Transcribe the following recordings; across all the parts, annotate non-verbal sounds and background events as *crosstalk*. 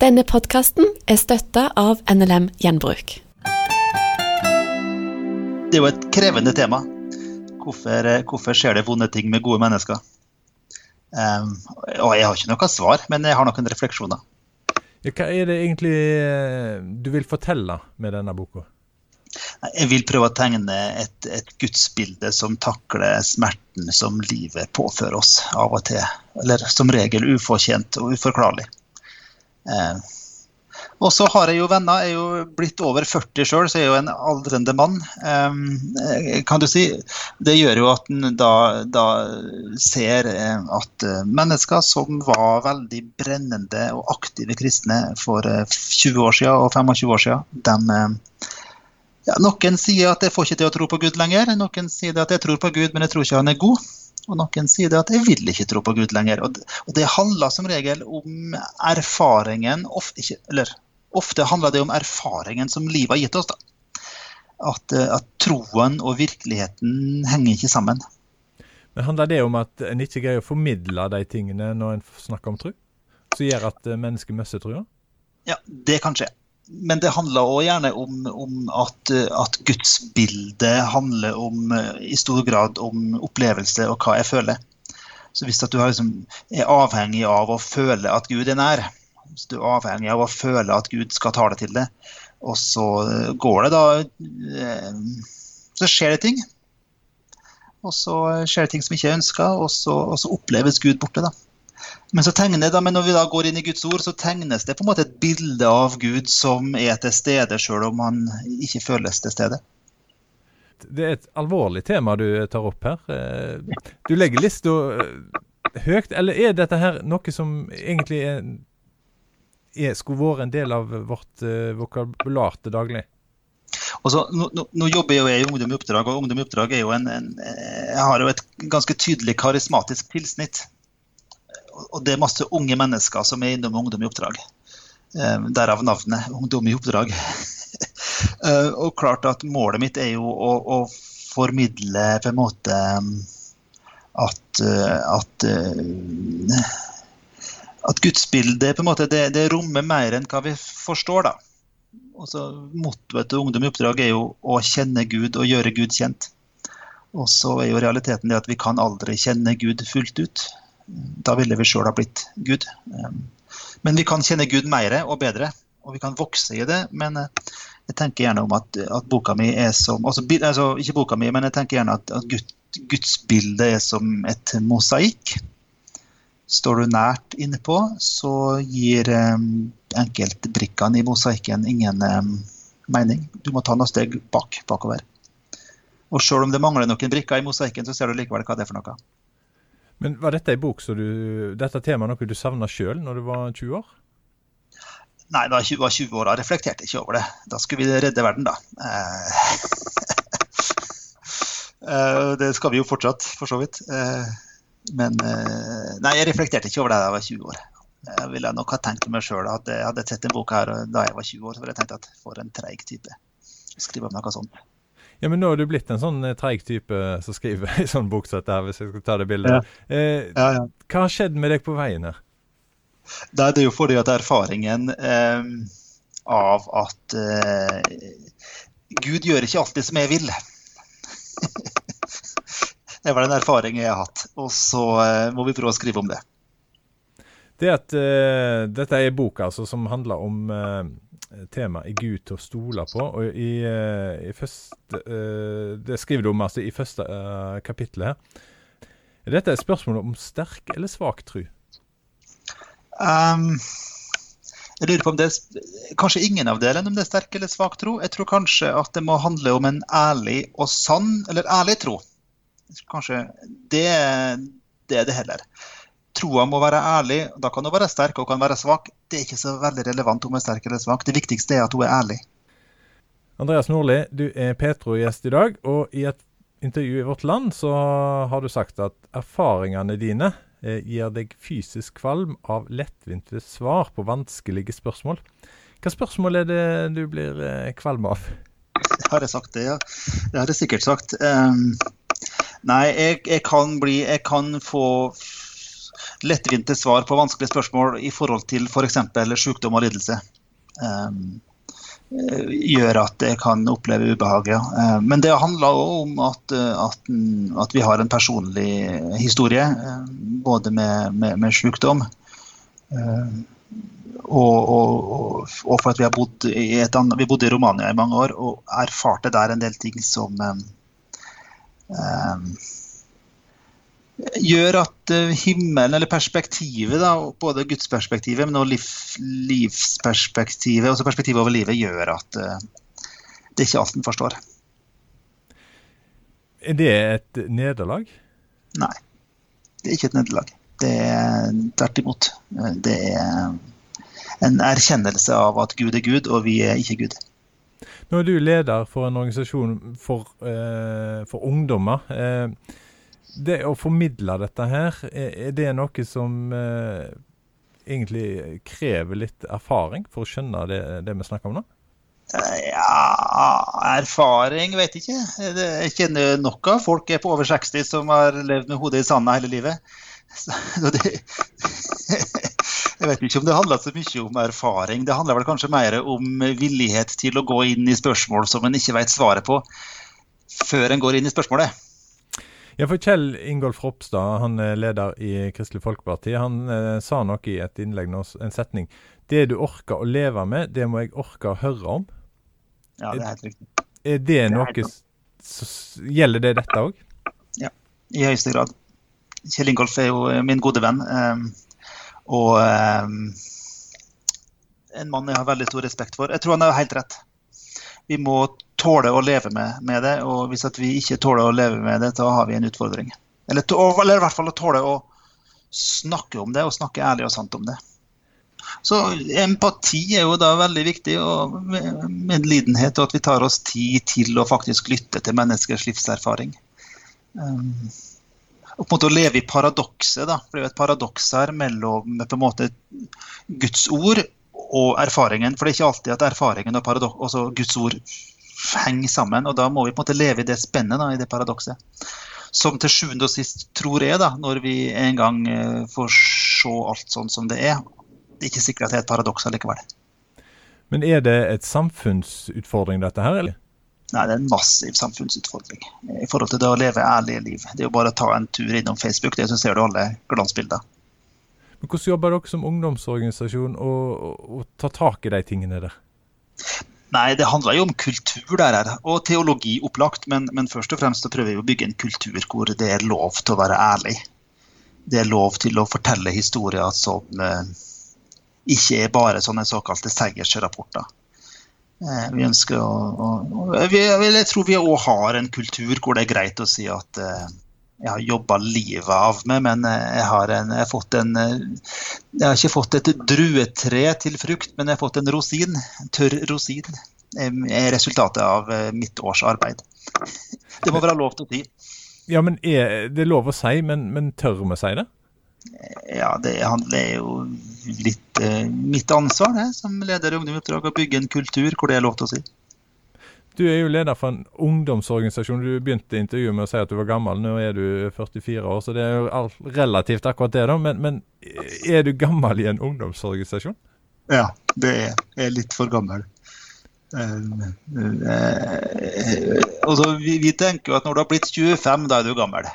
Denne podkasten er støtta av NLM Gjenbruk. Det er jo et krevende tema. Hvorfor, hvorfor skjer det vonde ting med gode mennesker? Um, og jeg har ikke noe svar, men jeg har noen refleksjoner. Hva er det egentlig eh, du vil fortelle med denne boka? Jeg vil prøve å tegne et, et gudsbilde som takler smerten som livet påfører oss av og til. Eller som regel ufortjent og uforklarlig. Eh, og så har jeg jo venner. Jeg er jo blitt over 40 sjøl, så jeg er jo en aldrende mann. Eh, kan du si. Det gjør jo at en da, da, ser eh, at mennesker som var veldig brennende og aktive kristne for 20 år siden og 25 år siden, de ja, Noen sier at jeg får ikke til å tro på Gud lenger. Noen sier at jeg tror på Gud, men jeg tror ikke han er god. Og noen sier at jeg vil ikke tro på Gud lenger. Og det handler som regel om erfaringen ofte, ikke, eller, ofte handler det om erfaringen som livet har gitt oss. da. At, eh, at troen og virkeligheten henger ikke sammen. Men Handler det om at en ikke greier å formidle de tingene når en snakker om tro? Som gjør at mennesker mennesket mister troa? Ja, det kan skje men det handler også gjerne om, om at, at gudsbildet handler om, i stor grad om opplevelse og hva jeg føler. Så hvis du liksom, er avhengig av å føle at Gud er nær, hvis du er avhengig av å føle at Gud skal tale til deg, og så går det da eh, Så skjer det ting. Og så skjer det ting som ikke er ønska, og, og, så oppleves Gud borte. da. Men, så tegner, da, men når vi da går inn i Guds ord, så tegnes det på en måte et bilde av Gud som er til stede, sjøl om han ikke føles til stede. Det er et alvorlig tema du tar opp her. Eh, du legger lista eh, høyt. Eller er dette her noe som egentlig er, er, skulle vært en del av vårt uh, vokabular til daglig? Altså, nå, nå, jobber jeg jo i Ungdom i oppdrag, og Ungdom i oppdrag en, en, har jo et ganske tydelig karismatisk tilsnitt og det er masse unge mennesker som er innom Ungdom i oppdrag. Eh, derav navnet Ungdom i oppdrag. *laughs* eh, og klart at målet mitt er jo å, å formidle på en måte eh, at, at at gudsbildet på en måte, det, det, rommer mer enn hva vi forstår. da. Altså, Mottoet til Ungdom i oppdrag er jo å kjenne Gud og gjøre Gud kjent. Og så er jo realiteten det at vi kan aldri kjenne Gud fullt ut. Da ville vi sjøl ha blitt Gud. Ehm, men vi kan kjenne Gud mer og bedre, og vi kan vokse i det. Men eh, jeg tenker gjerne om at, at boka mi er som altså, altså, Ikke boka mi, men jeg tenker gjerne at, at Gud, gudsbildet er som et mosaikk. Står du nært innpå, så gir um, enkeltbrikkene i mosaikken ingen um, mening. Du må ta noen steg bak, bakover. Og selv om det mangler noen brikker i mosaikken, så ser du likevel hva det er for noe. Men Var dette ei bok så du, dette temaet noe du savna sjøl når du var 20 år? Nei, da jeg var 20 år, da reflekterte jeg ikke over det. Da skulle vi redde verden, da. Eh, *laughs* eh, det skal vi jo fortsatt, for så vidt. Eh, men nei, jeg reflekterte ikke over det da jeg var 20 år. Jeg ville nok ha tenkt meg sjøl at jeg hadde sett en bok her da jeg var 20 år, så ville jeg tenkt at for en treig type. Skrive om noe sånt. Ja, men nå har du blitt en sånn eh, treig type som skriver i sånn bok som dette, hvis jeg skal ta det bildet. Ja. Eh, ja, ja. Hva har skjedd med deg på veien her? Det er jo fordi at erfaringen eh, av at eh, Gud gjør ikke alltid som jeg vil. *laughs* det var den erfaringen jeg har hatt. Og så eh, må vi prøve å skrive om det. Det at uh, Dette er boka altså, som handler om tema er Gud til å stole på. og i, uh, i første, uh, Det skriver du om altså, i første kapittel her. Er dette et spørsmål om sterk eller svak tro? Um, jeg lurer på om det er kanskje ingen av delene om det er sterk eller svak tro. Jeg tror kanskje at det må handle om en ærlig og sann, eller ærlig tro. Kanskje det, det er det heller troa må være ærlig. Da kan hun være sterk og kan være svak. Det er ikke så veldig relevant om hun er sterk eller svak. Det viktigste er at hun er ærlig. Andreas Nordli, du er Petro-gjest i dag. Og i et intervju i Vårt Land så har du sagt at erfaringene dine eh, gir deg fysisk kvalm av lettvinte svar på vanskelige spørsmål. Hva spørsmål er det du blir eh, kvalm av? Har jeg sagt det, ja? Det har jeg sikkert sagt. Um, nei, jeg, jeg, kan bli Jeg kan få lettvinte svar på vanskelige spørsmål i forhold til f.eks. For sykdom og lidelse. Um, gjør at jeg kan oppleve ubehag. Ja. Men det handler òg om at, at, at, vi har en personlig historie, både med, med, med sykdom og, og, og, for at vi har bodd i, et annet, vi bodde i Romania i mange år og erfarte der en del ting som gjør at eh, himmelen, eller perspektivet, da, både gudsperspektivet, men også liv, livsperspektivet, også perspektivet over livet, gjør at uh, det er ikke alt en forstår. Er det et nederlag? Nei, det er ikke et nederlag. Det er tvert imot. Det er en erkjennelse av at Gud er Gud, og vi er ikke Gud. Nå er du leder for en organisasjon for, eh, for ungdommer. Eh, det å formidle dette her, er det noe som eh, egentlig krever litt erfaring for å skjønne det, det vi snakker om nå? Ja, erfaring vet ikke. Jeg kjenner nok av folk er på over 60 som har levd med hodet i sanda hele livet. Så *laughs* det, jeg vet ikke om det handler så mye om erfaring. Det handler vel kanskje mer om villighet til å gå inn i spørsmål som en ikke vet svaret på, før en går inn i spørsmålet. Ja, for Kjell Ingolf Ropstad, han er leder i Kristelig Folkeparti, han eh, sa noe i et innlegg, en setning. Det du orker å leve med, det må jeg orke å høre om. Ja, det er helt riktig. Er det, det noe Gjelder det dette òg? Ja, i høyeste grad. Kjell Ingolf er jo min gode venn. Um, og um, en mann jeg har veldig stor respekt for. Jeg tror han har helt rett. Vi må tåle å leve med, med, det. Og hvis vi ikke tåler å leve med det, da har vi en utfordring. Eller, eller, i hvert fall å tåle å snakke om det, og snakke ærlig og sant om det. Så empati er jo da veldig viktig, og medlidenhet, og at vi tar oss tid til å faktisk lytte til menneskers livserfaring. Um, og på en måte å leve i paradokset. da, for Det er jo et paradoks her mellom på en måte Guds ord og erfaringen. For det er ikke alltid at erfaringen og altså Guds ord henger sammen. og Da må vi på en måte leve i det spennet, i det paradokset. Som til sjuende og sist tror jeg, da, når vi en gang eh, får se alt sånn som det er. Det er ikke sikkert at det er et paradoks allikevel. Men er det et samfunnsutfordring, dette her, eller? Nei, det er en massiv samfunnsutfordring i forhold til det å leve ærlige liv. Det er jo bare å ta en tur innom Facebook, det så ser du alle glansbilder. Men Hvordan jobber dere som ungdomsorganisasjon å ta tak i de tingene der? Nei, Det handler jo om kultur der, og teologi opplagt. Men, men først og fremst så prøver vi å bygge en kultur hvor det er lov til å være ærlig. Det er lov til å fortelle historier som eh, ikke er bare sånne såkalte seiersrapporter. Eh, vi ønsker å, å, å vi, Jeg tror vi òg har en kultur hvor det er greit å si at eh, jeg har jobba livet av meg, men eh, jeg har, en, jeg, har en, eh, jeg har, ikke fått et druetre til frukt, men jeg har fått en rosin. En tørr rosin. er resultatet av eh, mitt års arbeid. Det må være lov til å si. Ja, men er det lov å si, men, men tør vi si det? Ja, det handler jo litt eh, mitt ansvar det, som leder i Ungdom i oppdrag, å bygge en kultur hvor det er lov til å si. Du er jo leder for en ungdomsorganisasjon. Du begynte intervjuet med å si at du var gammel. Nå er du 44 år, så det er jo relativt akkurat det. da. Men, men er du gammel i en ungdomsorganisasjon? Ja, det er jeg. litt for gammel. Uh, uh, uh, vi, vi, tenker jo at når du har blitt 25, da er du gammel.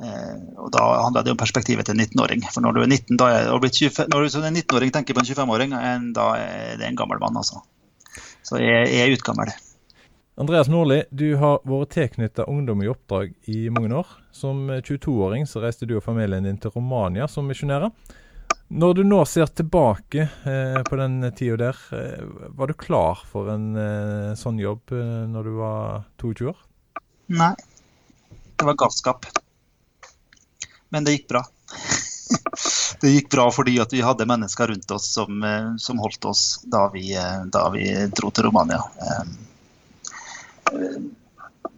Uh, og Da handler det om perspektivet til en 19-åring. For Når du er 19, da er, 25, når du som en 19-åring tenker på en 25-åring, da er det en gammel mann. altså. Så jeg, jeg er utgammel. Andreas Nordli, du har vært tilknyttet Ungdom i oppdrag i mange år. Som 22-åring så reiste du og familien din til Romania som misjonærer. Når du nå ser tilbake eh, på den tida der, eh, var du klar for en eh, sånn jobb eh, når du var 22 år? Nei, det var galskap. Men det gikk bra. Det gikk bra fordi vi hadde mennesker rundt oss som, eh, som holdt oss da vi, eh, da vi, dro til Romania. Eh,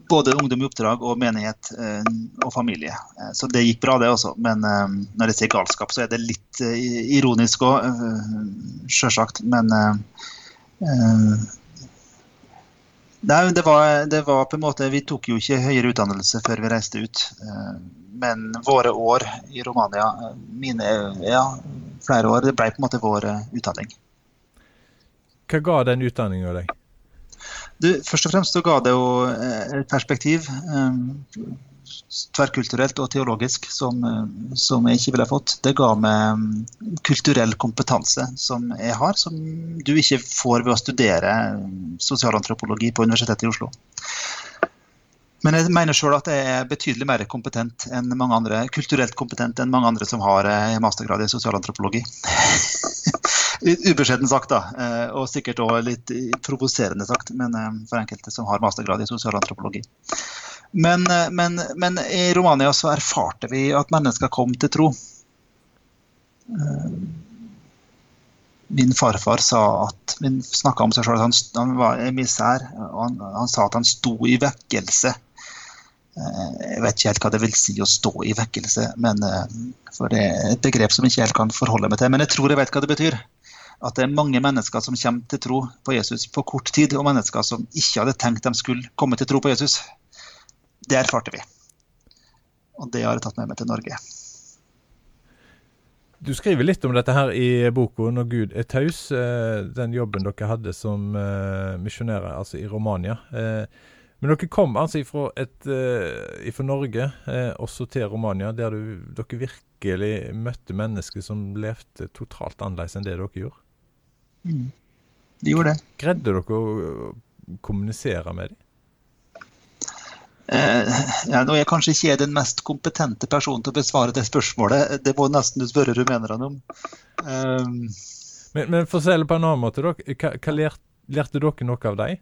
både ungdom i oppdrag og menighet og familie. Så det gikk bra, det også. Men når jeg sier galskap, så er det litt ironisk òg, sjølsagt. Men Nei, det var, det var, på en måte Vi tok jo ikke høyere utdannelse før vi reiste ut. Eh, men våre år i Romania, mine ja, flere år, det ble på en måte vår eh, utdanning. Hva ga den utdanninga deg? Du, først og fremst så ga det jo eh, et perspektiv tverrkulturelt og teologisk som, som, jeg ikke ville fått. Det ga meg mm, kulturell kompetanse som jeg har, som du ikke får ved å studere mm, sosialantropologi på Universitetet i Oslo. Men jeg mener sjøl at jeg er betydelig mer kompetent enn mange andre, kulturelt kompetent enn mange andre som har eh, mastergrad i sosialantropologi. *laughs* ubeskjeden sagt, da, eh, og sikkert òg litt provoserende sagt, men eh, for enkelte som har mastergrad i sosialantropologi. Men, eh, men, men, i Romania så erfarte vi at mennesker kom til tro. Eh, min farfar sa at, min snakka om seg sjøl han, han, var emissær. og han, han, sa at han sto i vekkelse. Eh, jeg vet ikke helt hva det vil si å stå i vekkelse, men, for det er et begrep som jeg ikke helt kan forholde meg til. Men jeg tror jeg vet hva det betyr. At det er mange mennesker som kommer til tro på Jesus på kort tid, og mennesker som ikke hadde tenkt de skulle komme til tro på Jesus. Det erfarte vi. Og det har jeg tatt med meg til Norge. Du skriver litt om dette her i boka 'Når Gud er taus', eh, den jobben dere hadde som uh, misjonærer altså i Romania. Eh, men dere kom altså ifra, et, ifra Norge også til Romania, der du, dere virkelig møtte mennesker som levde totalt annerledes enn det dere gjorde? Mm. De gjorde det. Greide dere å kommunisere med dem? Eh, ja, nå er jeg kanskje ikke den mest kompetente personen til å besvare det spørsmålet. Det må nesten du spørre rumenerne om. Um, men, men for å si det på en annen måte, hva, hva lærte, lærte dere noe av dem?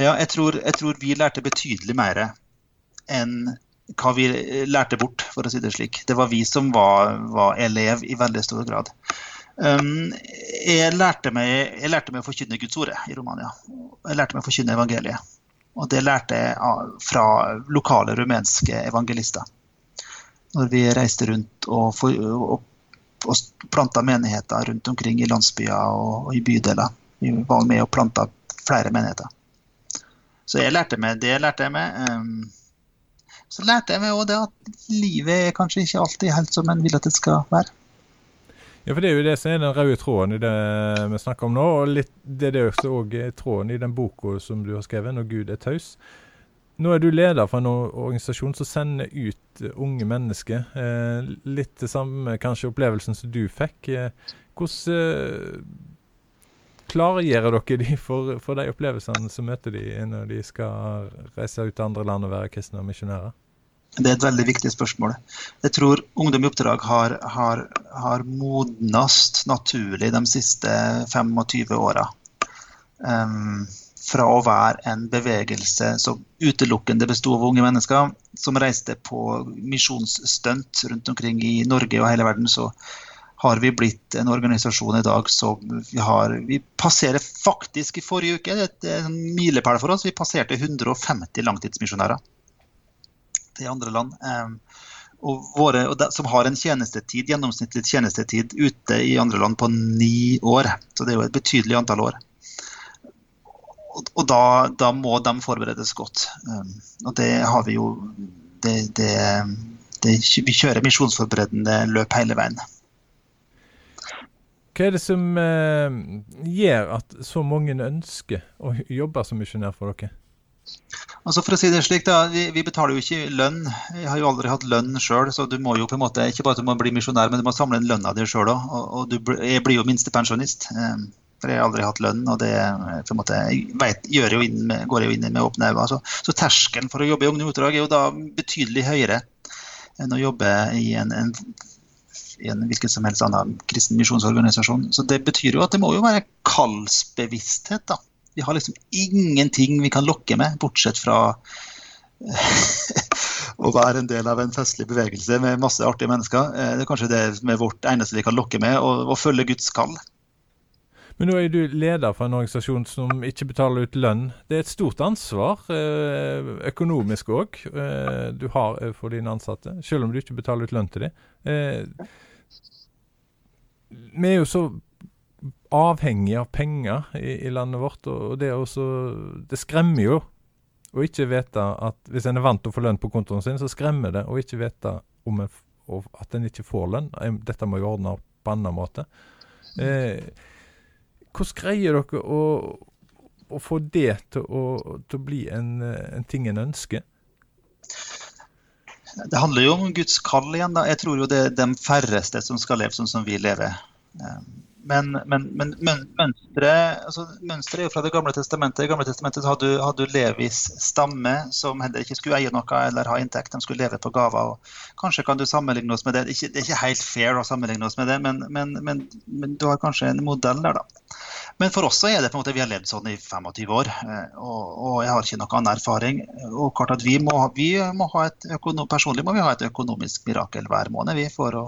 Ja, jeg tror, jeg tror, vi lærte betydelig mer enn hva vi lærte bort, for å si det slik. Det var vi som var, var elev i veldig stor grad. Um, jeg, lærte meg, jeg lærte meg å forkynne Guds ord i Romania. Jeg lærte meg å forkynne evangeliet. Og det lærte jeg fra lokale rumenske evangelister. Når vi reiste rundt og, for, og, og planta menigheter rundt omkring i landsbyer og, og, i bydeler. Vi var med og planta flere menigheter. Så jeg lærte meg det. lærte jeg meg. Um, så lærte jeg meg òg det at livet er kanskje ikke alltid helt som en vil at det skal være. Ja, for Det er jo det som er den røde tråden i det vi snakker om nå. og litt, Det er òg tråden i den boka som du har skrevet, 'Når Gud er taus'. Nå er du leder for en organisasjon som sender ut unge mennesker. Eh, litt det samme kanskje opplevelsen som du fikk. Eh, hvordan eh, klargjør dere de for, for de opplevelsene som møter de når de skal reise ut til andre land og være kristne og misjonærer? Det er et veldig viktig spørsmål. Jeg tror Ungdom i oppdrag har, har, har modnast naturlig de siste 25 åra. Um, fra å være en bevegelse som utelukkende besto av unge mennesker, som reiste på misjonsstunt rundt omkring i Norge og hele verden, så har vi blitt en organisasjon i dag som vi har Vi passerer faktisk i forrige uke, det er en milepæl for oss, vi passerte 150 langtidsmisjonærer til andre land. Og våre, og de, som har en tjenestetid, gjennomsnittlig tjenestetid ute i andre land på ni år. Så det er jo et betydelig antall år. Og, og da, da, må de forberedes godt. Og det har vi jo det, det, det, Vi kjører misjonsforberedende løp hele veien. Hva er det som eh, gjør at så mange ønsker å jobbe som misjonær for dere? Altså for å si det slik da, vi, vi, betaler jo ikke lønn. Jeg har jo aldri hatt lønn sjøl, så du må jo på en måte, ikke bare at du må bli misjonær, men du må samle inn lønna di sjøl òg. Og, du, jeg blir jo minstepensjonist. Eh, for jeg har aldri hatt lønn, og det på en måte, jeg vet, inn med, går jo inn med åpne øyne. Så, så terskelen for å jobbe i Ungdom Utdrag er jo da betydelig høyere enn å jobbe i en, en, i en hvilken som helst annen kristen misjonsorganisasjon. Så det betyr jo at det må jo være kallsbevissthet, da vi har liksom ingenting vi kan lokke med, bortsett fra *laughs* å være en del av en festlig bevegelse med masse artige mennesker. Eh, det er kanskje det med vårt eneste vi kan lokke med, å følge Guds kall. Men nå er du leder for en organisasjon som ikke betaler ut lønn. Det er et stort ansvar, eh, økonomisk òg, eh, du har for dine ansatte, selv om du ikke betaler ut lønn til dem. Vi er jo så avhengig av penger i, i landet vårt. og det, også, det skremmer jo å ikke vite at hvis en er vant til å få lønn på kontoen sin, så skremmer det å ikke vite en, at en ikke får lønn. Dette må jo ordne opp på annen måte. Eh, hvordan greier dere å, å få det til å, til å bli en, en, ting en ønsker? Det handler jo om Guds kall igjen. da. Jeg tror jo det er de færreste som skal leve sånn som vi lever. Men, men, men, men mønsteret altså, er jo fra Det gamle testamentet. I Gamle testamentet hadde hadde Levis stamme, som heller ikke skulle eie noe eller ha inntekt. De skulle leve på gaver. og Kanskje kan du sammenligne oss med det. Det er ikke helt fair å sammenligne oss med det, men, du har kanskje en modell der, da. Men for oss så er det på en måte, vi har levd sånn i 25 år, eh, og, og jeg har ikke noen annen erfaring. og klart at vi må, vi må ha et Personlig må vi ha et økonomisk mirakel hver måned vi for å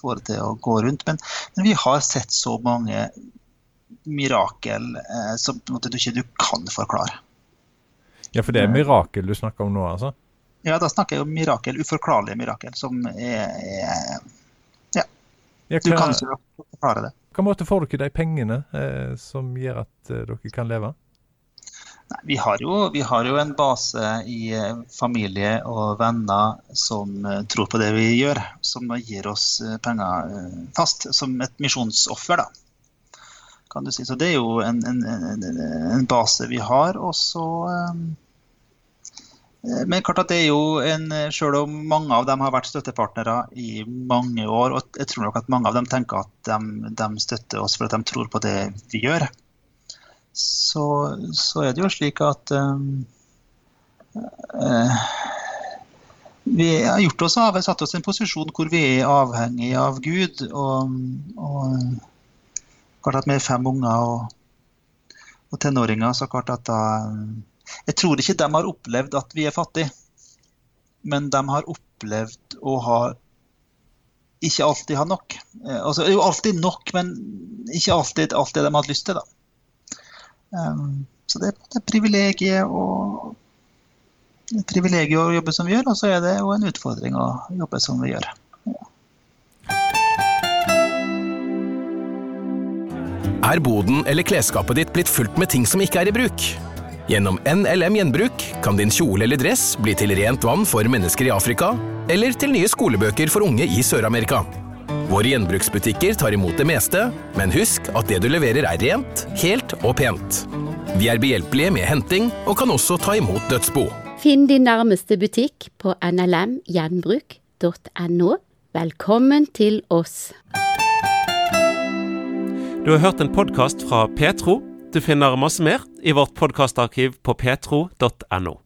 få det til å gå rundt. Men, men vi har sett så mange mirakel eh, som måte, du ikke du kan forklare. Ja, for det er mirakel du snakker om nå, altså? Ja, da snakker jeg om mirakel, uforklarlige mirakel, som er, er Ja. ja du kan ikke forklare det. Hva måte får dere de pengene eh, som gjør at eh, dere kan leve? Nei, vi, har jo, vi, har jo, en base i eh, familie og venner som eh, tror på det vi gjør. Som gir oss eh, penger fast, som et misjonsoffer, da. Kan du si. Så det er jo en, en, en, base vi har. Og så men klart at det er jo en, Selv om mange av dem har vært støttepartnere i mange år, og jeg tror nok at mange av dem tenker at de, de støtter oss fordi de tror på det vi gjør, så, så, er det jo slik at um, uh, vi har gjort oss av, satt oss i en posisjon hvor vi er avhengig av Gud. Og, og klart at med fem unger og, og tenåringer, så klart at da Jeg tror ikke de har opplevd at vi er fattige, men de har opplevd å ha ikke alltid ha nok. Eh, altså, jo alltid nok, men ikke alltid alt det de har lyst til. da. Um, så det er et privilegium å, jobbe som vi gjør, og så er det jo en utfordring å jobbe som vi gjør. Er boden eller klesskapet ditt blitt fullt med ting som ikke er i bruk? Gjennom NLM Gjenbruk kan din kjole eller dress bli til rent vann for mennesker i Afrika, eller til nye skolebøker for unge i Sør-Amerika. Våre gjenbruksbutikker tar imot det meste, men husk at det du leverer er rent, helt og pent. Vi er behjelpelige med henting, og kan også ta imot dødsbo. Finn din nærmeste butikk på nlmgjenbruk.no. Velkommen til oss. Du har hørt en podkast fra Petro. Du finner masse mer i vårt podkastarkiv på petro.no.